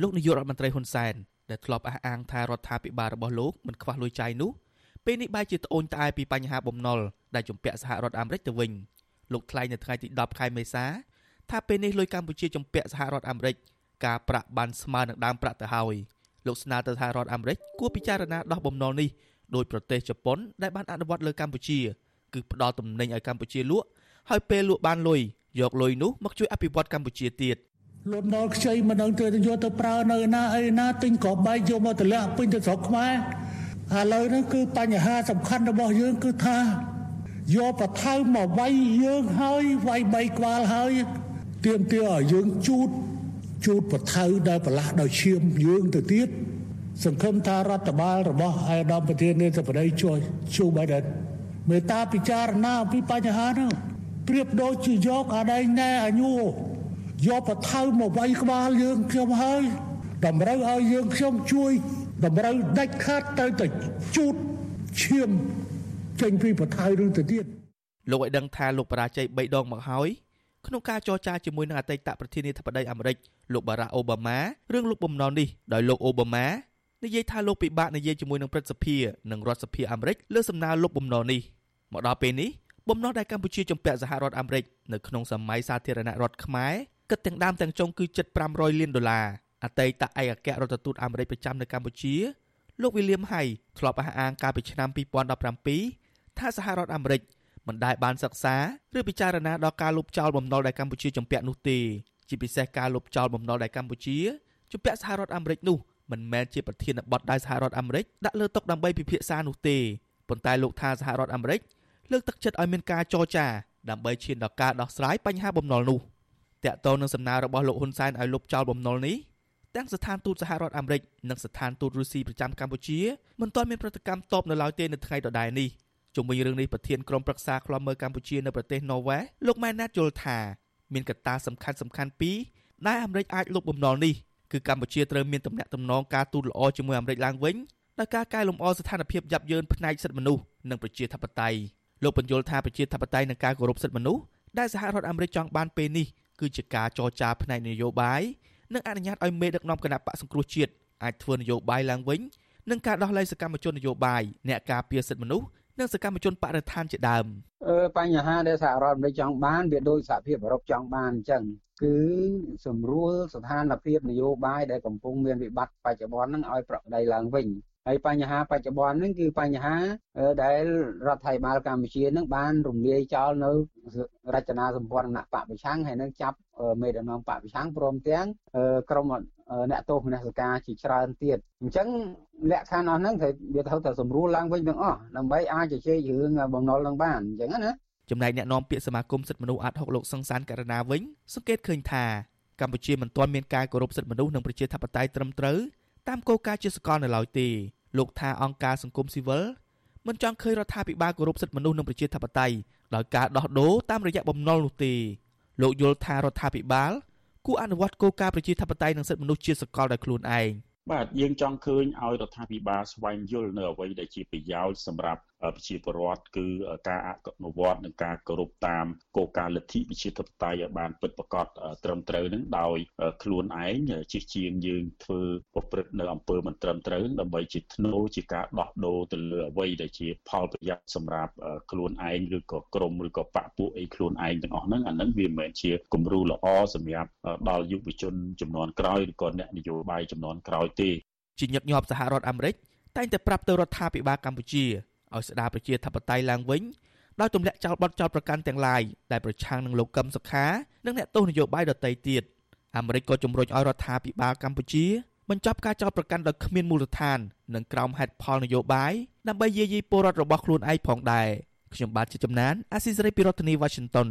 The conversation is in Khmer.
លោកនាយករដ្ឋមន្ត្រីហ៊ុនសែនដែលធ្លាប់អះអាងថារដ្ឋាភិបាលរបស់លោកមិនខ្វះលុយចាយនោះពេលនេះបែរជាត្អូញត្អែពីបញ្ហាបំណុលដែលជំពាក់សហរដ្ឋអាមេរិកទៅវិញលោកថ្លែងនៅថ្ងៃទី10ខែមេសាថាពេលនេះលុយកម្ពុជាជំពាក់សហរដ្ឋអាមេរិកការប្រាក់បានស្មើនឹងដើមប្រាក់ទៅហើយលោកស្នើទៅសហរដ្ឋអាមេរិកគួរពិចារណាដោះបំណុលនេះដោយប្រទេសជប៉ុនដែលបានអនុវត្តលើកម្ពុជាគឺផ្ដល់ទំនិញឲ្យកម្ពុជាលក់ហើយពេលលក់បានលុយយកលុយនោះមកជួយអភិវឌ្ឍកម្ពុជាទៀត លន់ដល់ខ្ចីមិនដឹងទៅយកទៅប្រើនៅណាអីណាទិញក្របបែកយកមកតម្លាក់ពេញទៅស្រុកខ្មែរឥឡូវនេះគឺបញ្ហាសំខាន់របស់យើងគឺថាយកបថៅមកវាយយើងហើយវាយបីក្បាលហើយទៀមទាឲ្យយើងជូតជូតបថៅដែលប្រឡាស់ដោយឈាមយើងទៅទៀតសង្ឃឹមថារដ្ឋបាលរបស់អាយដាមប្រធានាធិបតីជួយជូបៃដិនមេត្តាពិចារណាអំពីបញ្ហានោះប្រៀបដូចជាយកអាដែងណែអញូ យកបថៅមកវាយក្បាលយើងខ្ញុំហើយតម្រូវឲ្យយើងខ្ញុំជួយតម្រូវដាច់ខាតទៅទៅជូតឈាមចេញពីបថៅនឹងទៅទៀតលោកឲ្យដឹងថាលោកបរាជ័យ3ដងមកហើយក្នុងការចរចាជាមួយនឹងអតីតប្រធានាធិបតីអាមេរិកលោកបារ៉ាអូបាម៉ារឿងលោកបំណុលនេះដោយលោកអូបាម៉ានិយាយថាលោកពិបាកនិយាយជាមួយនឹងព្រឹទ្ធសភានិងរដ្ឋសភាអាមេរិកលើសំណើលោកបំណុលនេះមកដល់ពេលនេះបំណុលដែលកម្ពុជាជំពាក់សហរដ្ឋអាមេរិកនៅក្នុងសម័យសាធារណរដ្ឋខ្មែរ គិតទាំងដើមទាំងចុងគឺជិត500លានដុល្លារអតីតឯកអគ្គរដ្ឋទូតអាមេរិកប្រចាំនៅកម្ពុជាលោកវីលៀមហៃធ្លាប់អះអាងកាលពីឆ្នាំ2017ថាសហរដ្ឋអាមេរិកមិនដែលបានសិក្សាឬពិចារណាដល់ការលុបចោលបំណុលដែលកម្ពុជាជំពាក់នោះទេជាពិសេសការលុបចោលបំណុលដែលកម្ពុជាជំពាក់សហរដ្ឋអាមេរិកនោះមិនមែនជាប្រធានបទដែលសហរដ្ឋអាមេរិកដាក់លើតុដើម្បីពិភាក្សានោះទេប៉ុន្តែលោកថាសហរដ្ឋអាមេរិកលើកទឹកចិត្តឲ្យមានការចរចាដើម្បីឈានដល់ការដោះស្រាយបញ្ហាបំណុលនោះ តាក់ទងនឹងសំណើរបស់លោកហ៊ុនសែនឲ្យលុបចោលបំណុលនេះទាំងស្ថានទូតសហរដ្ឋអាមេរិកនិងស្ថានទូតរុស្ស៊ីប្រចាំកម្ពុជាមិនទាន់មានប្រតិកម្មតបនៅឡើយទេនៅថ្ងៃដដែលនេះជុំវិញរឿងនេះប្រធានក្រុមប្រឹក្សាឃ្លាំមើលកម្ពុជានៅប្រទេសណ័រវេសលោកម៉ែនណាតយល់ថាមានកត្តាសំខាន់សំខាន់ពីរដែលអាមេរិកអាចលុបបំណុលនេះគឺកម្ពុជាត្រូវមានទំនាក់ទំនងការទូតល្អជាមួយអាមេរិកឡើងវិញដោយការកែលម្អស្ថានភាពយ៉ាប់យ៉ឺនផ្នែកសិទ្ធិមនុស្សនិងប្រជាធិបតេយ្យលោកបញ្យល់ថាប្រជាធិបតេយ្យនិងការគោរពសិទ្ធិមនុស្សដែលសហរដ្ឋអាមេរិកចង់បានពេលនេះ គឺជាការចរចាផ្នែកនយោបាយនិងអនុញ្ញាតឲ្យមេដឹកនាំគណៈបកសង្គ្រោះជាតិអាចធ្វើនយោបាយឡើងវិញនិងការដោះលែងសកម្មជននយោបាយអ្នកការពារសិទ្ធិមនុស្សនិងសកម្មជនបរិស្ថានជាដើមអឺបញ្ហាដែលសហរដ្ឋអាមេរិកចង់បានវាដូចសហភាពអឺរ៉ុបចង់បានអញ្ចឹងគឺសម្រួលស្ថានភាពនយោបាយដែលកំពុងមានវិបត្តិបច្ចុប្បន្នហ្នឹងឲ្យប្រក្រតីឡើងវិញ ហើយបញ្ហាបច្ចុប្បន្នហ្នឹងគឺបញ្ហាដែលរដ្ឋាភិបាលកម្ពុជានឹងបានរំលាយចោលនៅរចនាសម្ព័ន្ធគណៈបកប្រឆាំងហើយនឹងចាប់មេដឹកនាំបកប្រឆាំងព្រមទាំងក្រុមអ្នកទោសមនសិការជាច្រើនទៀតអញ្ចឹងលក្ខខណ្ឌអស់ហ្នឹងត្រូវវាត្រូវតែសម្រួលឡើងវិញទាំងអស់ដើម្បីអាចជជែករឿងបំណុលនឹងបានអញ្ចឹងណាចំណែកអ្នកនាំពាក្យសមាគមសិទ្ធិមនុស្សអាត់ហុកលោកសង្សានករណាវិញសង្កេតឃើញថាកម្ពុជាមិនទាន់មានការគោរពសិទ្ធិមនុស្សនិងប្រជាធិបតេយ្យត្រឹមត្រូវតាមគោលការណ៍ជាសកលនៅឡើយទេ លោកថាអង្គការសង្គមស៊ីវិលមិនចង់ឃើញរដ្ឋាភិបាលគោរពសិទ្ធិមនុស្សនិងប្រជាធិបតេយ្យដោយការដោះដូរតាមរយៈបំណុលនោះទេលោកយល់ថារដ្ឋាភិបាលគួរអនុវត្តគោលការណ៍ប្រជាធិបតេយ្យនិងសិទ្ធិមនុស្សជាសកលដោយខ្លួនឯងបាទយើងចង់ឃើញឲ្យរដ្ឋាភិបាលស្វែងយល់នៅអ្វីដែលជាប្រយោជន៍សម្រាប់ប្រជាពលរដ្ឋគឺការអនុវត្តនិងការគោរពតាមគោលការណ៍លទ្ធិប្រជាធិបតេយ្យឲ្យបានពិតប្រាកដត្រឹមត្រូវនឹងដោយខ្លួនឯងជិះជាងយើងធ្វើប្រព្រឹត្តនៅអំពើមិនត្រឹមត្រូវដើម្បីជាធ្នូជាការដោះដូរទៅលើអ្វីដែលជាផលប្រយោជន៍សម្រាប់ខ្លួនឯងឬក៏ក្រុមឬក៏បកពួកអីខ្លួនឯងទាំងអស់ហ្នឹងអាហ្នឹងវាមិនមែនជាគំរូល្អសម្រាប់ដល់យុវជនចំនួនក្រោយឬក៏អ្នកនយោបាយចំនួនក្រោយទេជាញឹកញាប់សហរដ្ឋអាមេរិកតែងតែប្រាប់ទៅរដ្ឋាភិបាលកម្ពុជា ឲ្យស្ដារប្រជាធិបតេយ្យឡើងវិញដោយទម្លាក់ចោលបទចោលប្រកាន់ទាំងឡាយដែលប្រឆាំងនឹងលោកកឹមសុខានិងអ្នកទោសនយោបាយដទៃទៀតអាមេរិកក៏ជំរុញឲ្យរដ្ឋាភិបាលកម្ពុជាបញ្ចប់ការចោទប្រកាន់ដោយគ្មានមូលដ្ឋាននិងក្រោមហេតុផលនយោបាយដើម្បីយាយីពលរដ្ឋរបស់ខ្លួនឯងផងដែរខ្ញុំបាទជាចំណានអាស៊ីសេរីពីរដ្ឋធានី Washington